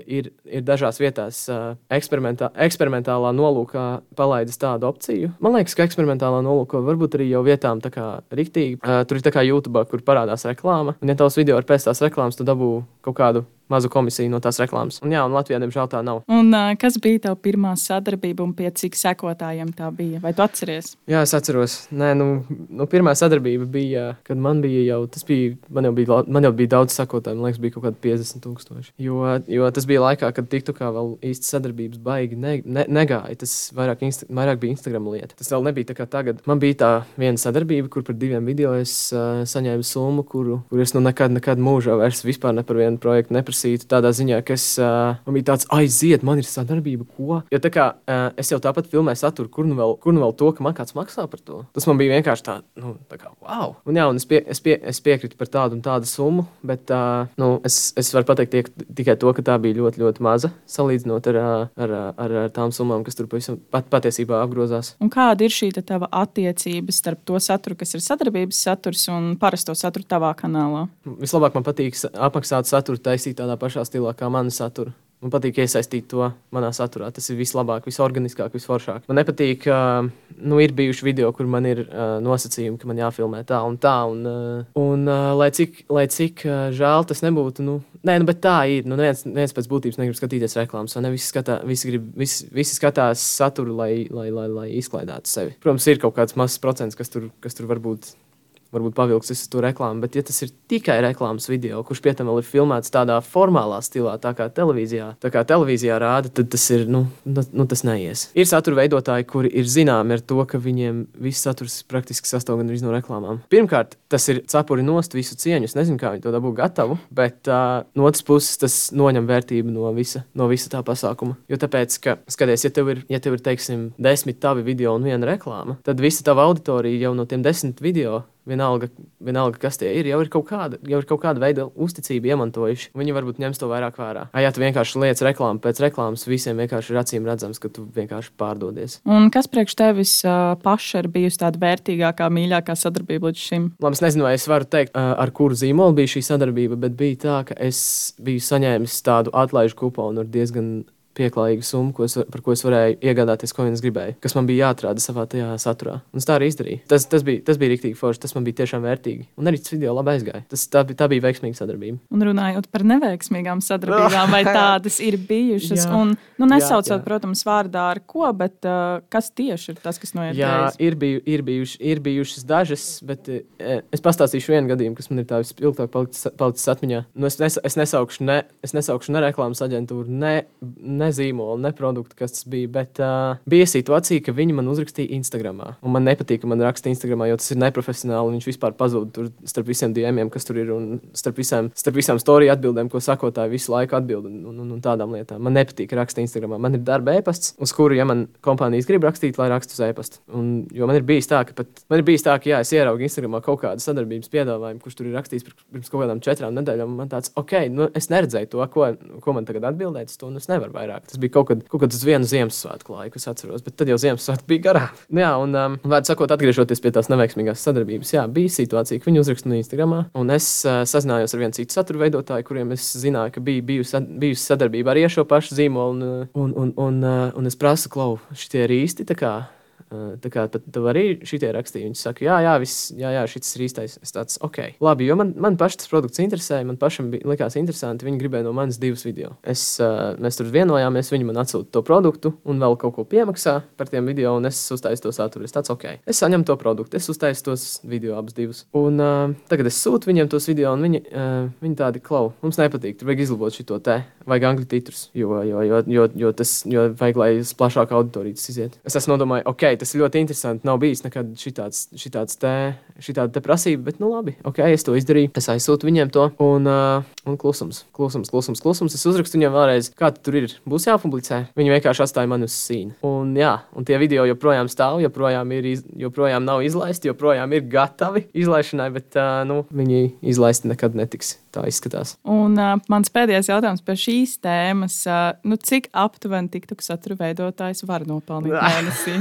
ir, ir dažās vietās uh, eksperimentā, eksperimentālā nolūkā palaidis tādu opciju. Man liekas, ka eksperimentālā nolūkā varbūt arī jau vietām tā kā rīktīgi. Uh, tur ir tā kā YouTube, kur parādās reklāma. Un, ja tavs video ir pēc tās reklāmas, tad dabū kaut kādu mazu komisiju no tās reklāmas. Un, jā, un Latvijā, diemžēl, tā nav.
Un, uh, kas bija tava pirmā sadarbība un pie cik sekotājiem tā bija? Vai tu atceries?
Jā, es atceros. Nē, nu, nu, pirmā sadarbība bija, kad man bija jau, bija, man jau bija, man jau bija daudz sekotāju, man liekas, bija kaut kādi 50 tūkstoši. Jo, jo tas bija laikā, kad TikTokā vēl īsti sadarbības baigi ne, ne, negāja. Tas vairāk, insta, vairāk bija Instagram lieta. Tas vēl nebija tā kā tagad. Man bija tā viena sadarbība, kur par diviem video es uh, saņēmu summu, kuru, kur es nu nekad, nekad mūžā vairs vispār ne par vienu projektu neprasīju neprasītu tādā ziņā, ka es, uh, man bija tāds aiziet, man ir sadarbība, ko. Jo tā kā uh, es jau tāpat filmēju saturu, kur nu, vēl, kur nu vēl to, ka man kāds maksā par to. Tas man bija vienkārši tā, nu, tā kā wow. Un jā, un es, pie, es, pie, es piekrītu par tādu un tādu summu, bet uh, nu, es, es varu pateikt tiek, tikai to, ka tā bija ļoti, ļoti maza salīdzinot ar, ar, ar, ar tām summām, kas tur pavisam pat, patiesībā apgrozās.
Un kāda ir šī tava attiecība starp to saturu, kas ir sadarbības saturs un parasto saturu tavā kanālā?
Vislabāk man patīk apmaksāt saturu taisīt tādā tādā pašā stilā kā mana satura. Man patīk iesaistīt to manā saturā. Tas ir vislabāk, visorganiskāk, visforšāk. Man nepatīk, uh, nu, ir bijuši video, kur man ir uh, nosacījumi, ka man jāfilmē tā un tā. Un, uh, un uh, lai cik, lai cik uh, žēl tas nebūtu, nu, nē, nu, bet tā ir. Nu, viens, viens pēc būtības negrib skatīties reklāmas, vai ne? Visi, skatā, visi, grib, visi, visi skatās saturu, lai, lai, lai, lai izklaidētu sevi. Protams, ir kaut kāds mazs procents, kas tur, kas tur varbūt varbūt pavilks uz to reklāmu. Bet, ja tas ir tikai reklāmas video, kurš pie tam vēl ir filmēts tādā formālā stilā, tā kā televīzijā, tā kā televīzijā rāda, tad tas ir, nu, nu, nu tas neies. Ir satura veidotāji, kuri ir zināmi ar to, ka viņiem viss saturs praktiski sastāv gan no reklāmām. Pirmkārt, tas ir cepuri nost visu cieņu. Es nezinu, kā viņi to dabū gatavu, bet uh, no otras puses tas noņem vērtību no visa, no visa tā pasākuma. Jo tāpēc, ka, skaties, ja tev ir, ja tev ir teiksim, desmit tavi video un viena reklāma, tad visa tava auditorija jau no tiem desmit video Vienalga, vienalga, kas tie ir, jau ir kaut kāda, jau ir kaut kāda veida uzticība iemantojuši. Viņi varbūt ņems to vairāk vērā. Ai, ja tu vienkārši liec reklāmu pēc reklāmas, visiem vienkārši ir acīm redzams, ka tu vienkārši pārdodies.
Un kas priekš tevis uh, paša ir bijusi tāda vērtīgākā, mīļākā sadarbība līdz šim?
Labi, es nezinu, vai es varu teikt, uh, ar kuru zīmolu bija šī sadarbība, bet bija tā, ka es biju saņēmis tādu atlaižu kuponu ar diezgan pieklājīga summa, ko es, par ko es varēju iegādāties, ko es gribēju, kas man bija jāatrāda savā tajā saturā. Un tā arī izdarīju. Tas, tas bija, tas bija rīktīgi forši, tas man bija tiešām vērtīgi. Un arī tas video labi aizgāja. Tas, tā, bija, tā bija veiksmīga sadarbība.
Un runājot par neveiksmīgām sadarbībām, vai tādas ir bijušas, jā. un nu, nesaucot, jā, jā. protams, vārdā ar ko, bet uh, kas tieši ir tas, kas noiet?
Jā, ir, biju, ir, bijuši, ir bijušas dažas, bet uh, es pastāstīšu vienu gadījumu, kas man ir tā vispilgtāk palicis, palicis atmiņā. Nu, es, nes, es, nesaukšu ne, es nesaukšu ne reklāmas aģentūru, ne, ne zīmolu, ne produktu, kas tas bija. Bet uh, bija situācija, ka viņi man uzrakstīja Instagram. Un man nepatīk, ka man raksta Instagram, jo tas ir neprofesionāli. Viņš vispār pazūd tur starp visiem diemiem, kas tur ir, un starp visām, starp visām storiju atbildēm, ko sakotāji visu laiku atbild un, un, un, un tādām lietām. Man nepatīk rakstīt Instagram. Man ir darba e-pasts, uz kuru, ja man kompānijas grib rakstīt, lai rakstu uz e-pastu. Un, jo man ir bijis tā, ka pat, man ir bijis tā, ka jā, es ieraugu Instagramā kaut kādu sadarbības piedāvājumu, kurš tur ir rakstīts pirms kaut kādām četrām nedēļām. Man tāds, ok, nu, es neredzēju to, ko, ko man tagad atbildēt, to nu es nevaru vairāk. Tas bija kaut kad, kaut kad uz vienu Ziemassvētku laiku, es atceros, bet tad jau Ziemassvētku bija garām. Nu, jā, un, um, vārds sakot, atgriežoties pie tās neveiksmīgās sadarbības, jā, bija situācija, ka viņi uzrakstīja Instagram, un es uh, sazinājos ar vienu citu satura veidotāju, kuriem es zināju, ka bija bijusi, bijusi sadarbība arī ar šo pašu zīmolu, un, un, un, un, uh, un es prasu, klau, šitie ir īsti tā kā Tā kā tev arī šitie rakstīja, viņi saka, jā, jā, viss, jā, jā šis ir īstais. Es tāds, ok, labi, jo man, man pašam tas produkts interesēja, man pašam bija, likās interesanti. Viņi gribēja no manis divus video. Es, uh, mēs tur vienojāmies, viņi man atsūta to produktu un vēl kaut ko piemaksā par tiem video, un es uztaisu to saturu. Es tāds, ok, es saņemu to produktu, es uztaisu tos video abus divus. Un uh, tagad es sūtu viņiem tos video, un viņi, uh, viņi tādi, klau, mums nepatīk, tur vajag izlabot šo te, vajag angļu titrus, jo, jo, jo, jo, jo tas, jo vajag, lai plašāka auditorija iziet. Es esmu nodomājis, ok, tas ļoti interesanti. Nav bijis nekad šitāds, šitāds te, šitāda te prasība, bet, nu, labi, ok, es to izdarīju. Es aizsūtu viņiem to, un, uh, un klusums, klusums, klusums, klusums. Es uzrakstu viņiem vēlreiz, kā tur ir. Būs jāpublicē. Viņi vienkārši atstāja mani uz sīnu. Un, jā, un tie video joprojām stāv, joprojām, ir, iz, joprojām nav izlaisti, joprojām ir gatavi izlaišanai, bet, uh, nu, viņi izlaisti nekad netiks. Tā izskatās.
Un uh, mans pēdējais jautājums par šīs tēmas. Uh, nu, cik aptuveni TikTok satura veidotājs var nopelnīt mēnesī?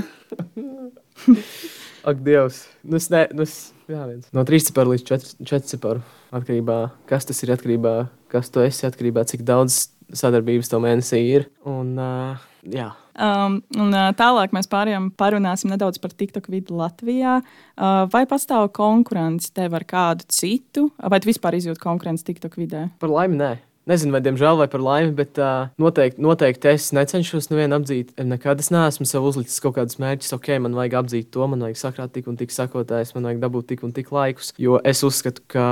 Ak, Dievs. Nu, es ne, nu, es, jā, viens. No trīs ciparu līdz četru ciparu. Atkarībā no tā, kas tas ir, atkarībā no tā, kas tu esi, atkarībā no cik daudz sadarbības tev mēnesī ir. Un, uh, jā.
Um, un, uh, tālāk mēs pārējām parunāsim nedaudz par TikTok vidi Latvijā. Uh, vai pastāv konkurence tev ar kādu citu, vai tu vispār izjūti konkurenci TikTok vidē?
Par laimi, nē. Nezinu, vai diemžēl vai par laimi, bet uh, noteikti, noteikti es necenšos nevienu apdzīt. Nekad es neesmu sev uzlicis kaut kādus mērķus, ok, man vajag apdzīt to, man vajag sakrāt tik un tik sakotājs, man vajag dabūt tik un tik laikus. Jo es uzskatu, ka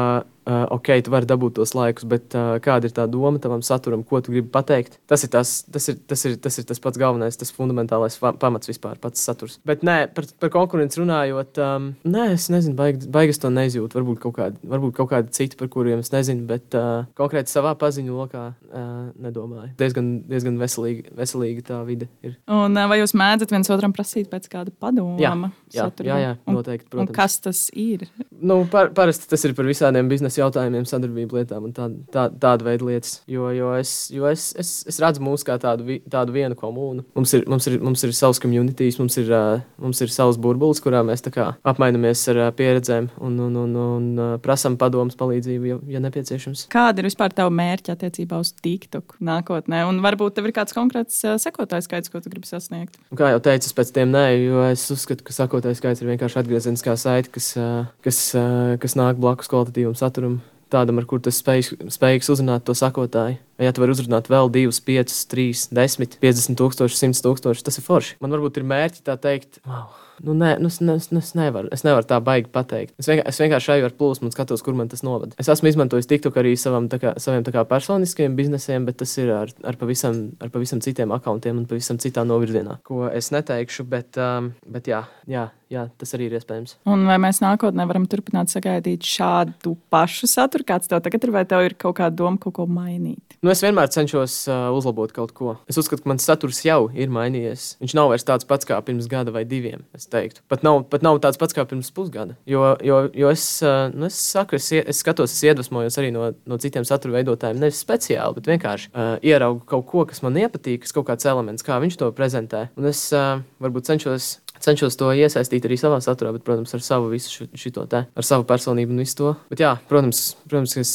uh, ok, tu vari dabūt tos laikus, bet uh, kāda ir tā doma tavam saturam, ko tu gribi pateikt? Tas ir tas, tas, ir, tas, ir, tas, ir tas pats galvenais, tas fundamentālais pamats vispār, pats saturs. Bet nē, par, par konkurenci runājot, um, nē, es nezinu, baig, baigas to neizjūtu. Varbūt kaut kādi, varbūt kaut kādi citi, par kuriem es nezinu, bet uh, konkrēti savā paziņu lokā uh, nedomāju. Diezgan, diezgan veselīga, veselīga tā vide ir.
Un uh, vai jūs mēdzat viens otram prasīt pēc kāda padoma?
Jā, jā, jā, jā, noteikti.
Protams. Un kas tas ir?
Nu, par, parasti tas ir par visādiem biznesa jautājumiem, sadarbību lietām un tā, tā, tādu veidu lietas. Jo, jo, es, jo es, es, es redzu mūsu kā tādu, vi- tādu vienu komūnu. Mums ir, mums ir, mums ir savs communities, mums ir, uh, mums ir savs burbulis, kurā mēs kā apmainamies ar uh, pieredzēm un, un, un, un uh, prasām padomus, palīdzību, ja, ja nepieciešams.
Kāda ir vispār tava mērķa attiecībā uz TikTok nākotnē? Un varbūt tev ir kāds konkrēts uh, sekotājs skaits, ko tu gribi sasniegt?
Un Kā jau teicu, es pēc tiem nē, jo es uzskatu, ka sakotājs skaits ir vienkārši atgriezeniskā saite, kas, ā, kas, ā, kas nāk blakus kvalitatīvam saturam. Tādam, ar kur tas spēj, spējīgs uzrunāt to sakotāju. Ja tu vari uzrunāt vēl 2, 5, 3, 10, 50 tūkstoši, 100 tūkstoši, tas ir forši. Man varbūt ir mērķi tā teikt, wow. Nu, nē, nu, es, es, es, nevaru, es nevaru tā baigi pateikt. Es vienkārši, es vienkārši eju ar plūsmu un skatos, kur man tas novada. Es esmu izmantojis TikTok arī savam, kā, saviem kā personiskajiem biznesiem, bet tas ir ar, ar, pavisam, ar pavisam citiem akantiem un pavisam citā novirzienā, ko es neteikšu. Bet, um, bet jā, jā, jā, tas arī ir iespējams.
Un vai mēs nākotnē varam turpināt sagaidīt šādu pašu saturu, kāds tev tagad ir, vai tev ir kaut kāda doma kaut ko mainīt?
Nu, es vienmēr cenšos uh, uzlabot kaut ko. Es uzskatu, ka mans saturs jau ir mainījies. Viņš nav vairs tāds pats kā pirms gada vai diviem. Es teiktu, pat nav, pat nav tāds pats kā pirms pusgada. Jo, jo, jo es, uh, nu, es, saku, es, es skatos, es iedvesmojos arī no, no citiem satura veidotājiem. Nevis speciāli, bet vienkārši uh, ieraugu kaut ko, kas man nepatīk, kas kaut kāds elements, kā viņš to prezentē. Un es uh, varbūt cenšos. Cenšos to iesaistīt arī savā saturā, bet, protams, ar savu visu šo- te, ar savu personību un visu to. Bet, jā, protams, protams, es,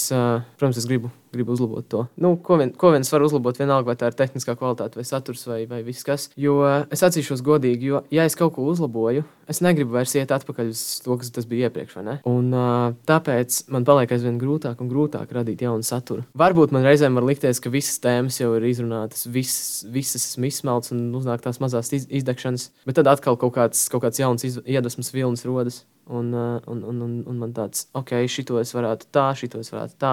protams, es gribu gribu uzlabot to. Nu, ko, vien, ko viens var uzlabot, vienalga, vai tā ir tehniskā kvalitāte, vai saturs, vai, vai viss kas. Jo es atzīšos godīgi, jo, ja es kaut ko uzlaboju, es negribu vairs iet atpakaļ uz to, kas tas bija iepriekš. Un, tāpēc man paliek aizvien grūtāk un grūtāk radīt jaunu saturu. Varbūt man reizēm var likties, ka visas tēmas jau ir izrunātas, visas, visas esmu izsmelts un uznāk tās mazās iz, izdegšanas, bet tad atkal kaut kāds, kaut kāds jauns iedvesmas vilnis rodas. Un, uh, un, un, un, un man tāds, ok, šito es varētu tā, šito es varētu tā.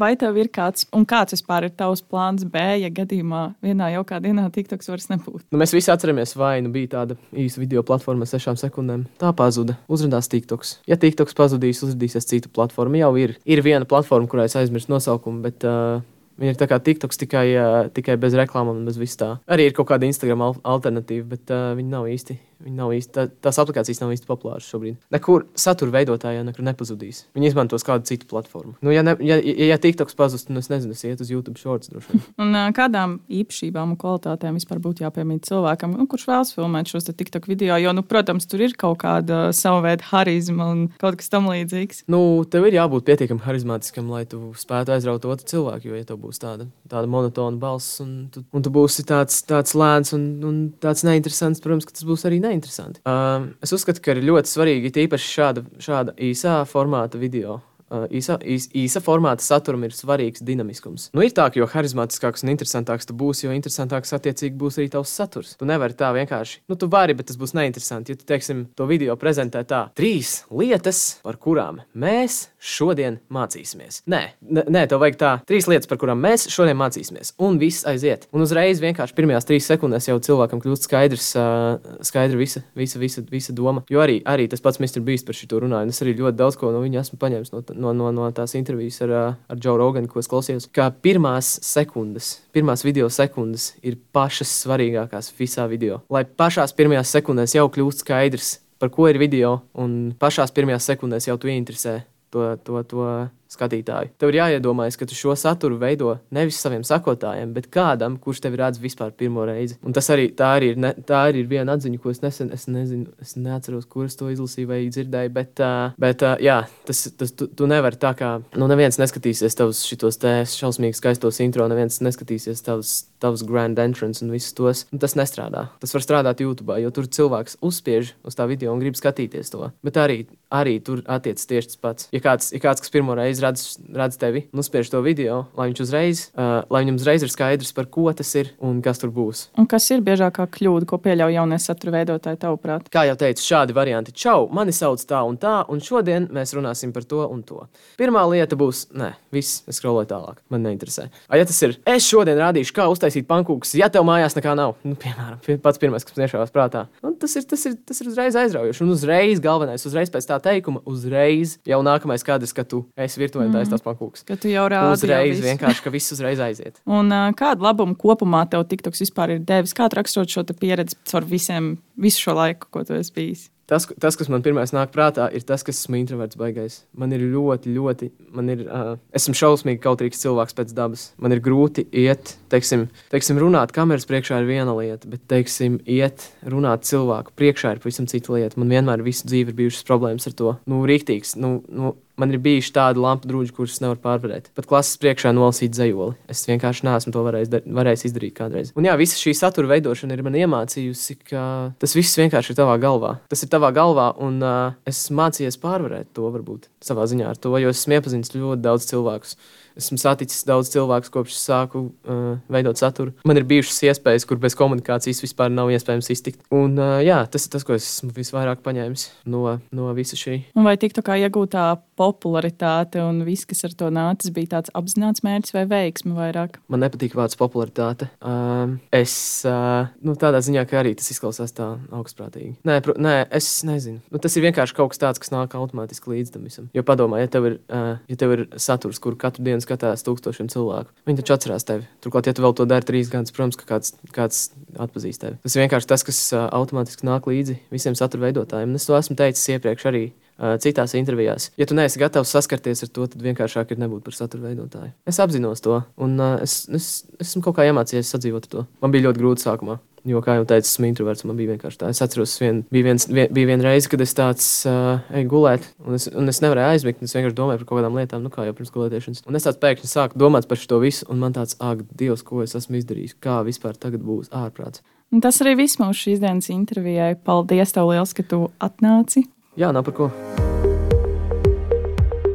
Vai tev ir kāds, un kāds vispār ir tavs plāns B, ja gadījumā vienā jaukā dienā TikToks vairs nebūtu?
Nu, mēs visi atceramies, vai nu bija tāda īsa video platforma sešām sekundēm. Tā pazuda. Uzrādījās TikToks. Ja TikToks pazudīs, uzrādīsies cita platforma. Jau ir, ir viena platforma, kurai es aizmirsu nosaukumu, bet uh, viņa ir tā kā TikToks tikai, uh, tikai bez reklāmām un bez vis tā. Arī ir kaut kāda Instagram al alternatīva, bet uh, viņi nav īsti. Īsti tā, tās aplikācijas nav īsti populāras šobrīd. Nekur satura veidotājā nekur nepazudīs. Viņi izmantos kādu citu platformu. Nu, ja, ne, ja, ja, ja TikToks pazust, tad es nezinu, es ietu uz YouTube shorts.
Un kādām īpašībām un kvalitātēm vispār būtu jāpiemīt cilvēkam, nu, kurš vēlas filmēt šos TikTok video? Jo, nu, protams, tur ir kaut kāda sava veida harizma un kaut kas tam līdzīgs.
Nu, tev ir jābūt pietiekami harizmātiskam, lai tu spētu aizraut otru cilvēku. Jo, ja tev būs tāda, tāda monotona balss, un tu, un tu būsi tāds, tāds lēns un, un tāds neinteresants, protams, ka tas būs arī neinteresanti. Um, es uzskatu, ka ir ļoti svarīgi, tīpaši šāda, šāda īsā formāta video. Uh, īsa, īs, īsa formāta saturam ir svarīgs dinamiskums. Nu, ir tā, ka jo harizmātiskāks un interesantāks tu būsi, jo interesantāks attiecīgi būs arī tavs saturs. Tu nevari tā vienkārši. Nu, tu vari, bet tas būs neinteresanti. Ja tu, teiksim, to video prezentē tā, trīs lietas, par kurām mēs šodien mācīsimies. Nē, nē, tev vajag tā, trīs lietas, par kurām mēs šodien mācīsimies. Un viss aiziet. Un uzreiz vienkārši pirmajās trīs sekundēs jau cilvēkam kļūst skaidrs, uh, skaidra visa, visa, visa, visa doma. Jo arī, arī tas pats Mr. Beast par šo runāju. un Es arī ļoti daudz ko no viņa esmu paņēmis no, no, no, no tās intervijas ar, uh, ar Džoru Roganu, ko es klausījos. Kā pirmās sekundes, pirmās video sekundes ir pašas svarīgākās visā video. Lai pašās pirmajās sekundēs jau kļūst skaidrs, par ko ir video, un pašās pirmajās sekundēs jau tu ieinteresē to, to, to skatītāju. Tev ir jāiedomājas, ka tu šo saturu veido nevis saviem sakotājiem, bet kādam, kurš tevi redz vispār pirmo reizi. Un tas arī, arī ir, ne, tā arī ir viena atziņa, ko es nesen, es nezinu, es neatceros, kuras to izlasīju vai dzirdēju, bet, uh, bet uh, jā, tas, tas tu, tu nevari tā kā, nu, neviens neskatīsies tavus šitos te šausmīgi skaistos intro, neviens neskatīsies tavus, tavus grand entrance un visus tos. Un tas nestrādā. Tas var strādāt YouTube, jo tur cilvēks uzspiež uz tā video un grib skatīties to. Bet arī, arī tur attiecas tieši tas pats. Ja kāds, ja kāds kas pirmo reizi redz, redz tevi, nospiež to video, lai uzreiz, uh, lai viņam uzreiz ir skaidrs, par ko tas ir un kas tur būs.
Un kas ir biežākā kļūda, ko pieļauj jaunie satura veidotāji, tavuprāt?
Kā jau teicu, šādi varianti. Čau, mani sauc tā un tā, un šodien mēs runāsim par to un to. Pirmā lieta būs, nē, viss, es skroloju tālāk. Man neinteresē. A, ja tas ir, es šodien rādīšu, kā uztaisīt pankūkus, ja tev mājās nekā nav. Nu, piemēram, pi- pats pirmais, kas man iešāvās prātā. Un tas ir, tas, ir, tas ir uzreiz aizraujoši. Un uzreiz galvenais, uzreiz pēc tā teikuma, uzreiz jau nākamais kadrs, ka tu esi virtuvē un taisīsi tās pankūkus.
Ka tu jau rādi jau
Uzreiz
visu.
vienkārši, ka viss uzreiz aiziet.
Un uh, kādu labumu kopumā tev TikToks vispār ir devis? Kā tu raksturot šo pieredzi caur visiem visu šo laiku, ko tu esi bijis?
Tas, tas, kas man pirmais nāk prātā, ir tas, kas esmu introverts baigais. Man ir ļoti, ļoti, man ir, uh, esmu šausmīgi kautrīgs cilvēks pēc dabas. Man ir grūti iet, teiksim, teiksim runāt kameras priekšā ir viena lieta, bet, teiksim, iet, runāt cilvēku priekšā ir pavisam cita lieta. Man vienmēr visu dzīvi ir bijušas problēmas ar to. Nu, rīktīgs, nu, nu, man ir bijuši tādi lampu drūži, kurus nevar pārvarēt. Pat klases priekšā nolasīt dzējoli. Es vienkārši neesmu to varējis, dar, varējis izdarīt kādreiz. Un jā, visa šī satura veidošana ir man iemācījusi, ka tas viss vienkārši ir tavā galvā. Tas ir tavā galvā, un uh, es mācījos pārvarēt to varbūt savā ziņā ar to, jo esmu iepazinis ļoti daudz cilvēku esmu saticis daudz cilvēku, kopš sāku uh, veidot saturu. Man ir bijušas iespējas, kur bez komunikācijas vispār nav iespējams iztikt. Un, uh, jā, tas ir tas, ko esmu visvairāk paņēmis no, no visa šī.
Un vai tiktu kā iegūtā popularitāte un viss, kas ar to nācis, bija tāds apzināts mērķis vai veiksme vairāk?
Man nepatīk vārds popularitāte. Um, es uh, nu, tādā ziņā, ka arī tas izklausās tā augstprātīgi. Nē, pr nē es nezinu. Nu, tas ir vienkārši kaut kas tāds, kas nāk automātiski līdz tam visam. Jo padomā, ja tev ir, uh, ja tev ir saturs, kur katru dienu skatās tūkstošiem cilvēku. Viņi taču atcerās tevi. Turklāt, ja tu vēl to dari trīs gadus, protams, ka kāds, kāds atpazīst tevi. Tas ir vienkārši tas, kas automātiski nāk līdzi visiem satura veidotājiem. Un es to esmu teicis iepriekš arī. Citās intervijās. Ja tu neesi gatavs saskarties ar to, tad vienkāršāk ir nebūt par satura veidotāju. Es apzinos to, un uh, es, es, es esmu kaut kā iemācījies sadzīvot ar to. Man bija ļoti grūti sākumā. Jo, kā jau teicu, esmu introverts. Man bija vienkārši tā. Es atceros, vien, bija, viens, vien, bija viena reize, kad es tāds uh, eju gulēt, un es, un es nevarēju aizmigt. Es vienkārši domāju par kaut kādām lietām, nu, kā jau pirms gulēšanas. Un es tāds pēkšņi sāku domāt par šo visu, un man tāds, ak, Dievs, ko es esmu izdarījis, kā vispār tagad būs ārprāts.
Un tas arī viss mūsu šīs dienas intervijai. Paldies, tev liels, ka tu atnāci.
Jā, nav par ko.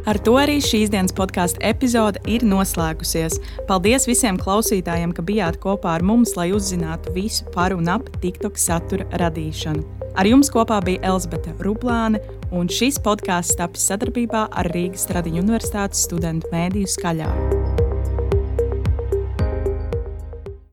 Ar to arī šīs dienas podkāstu epizode ir noslēgusies. Paldies visiem klausītājiem, ka bijāt kopā ar mums, lai uzzinātu visu par un ap TikTok satura radīšanu. Ar jums kopā bija Elzbieta Rublāne, un šis podkāsts tapis sadarbībā ar Rīgas Tradiņu Universitātes studentu mēdīju skaļā.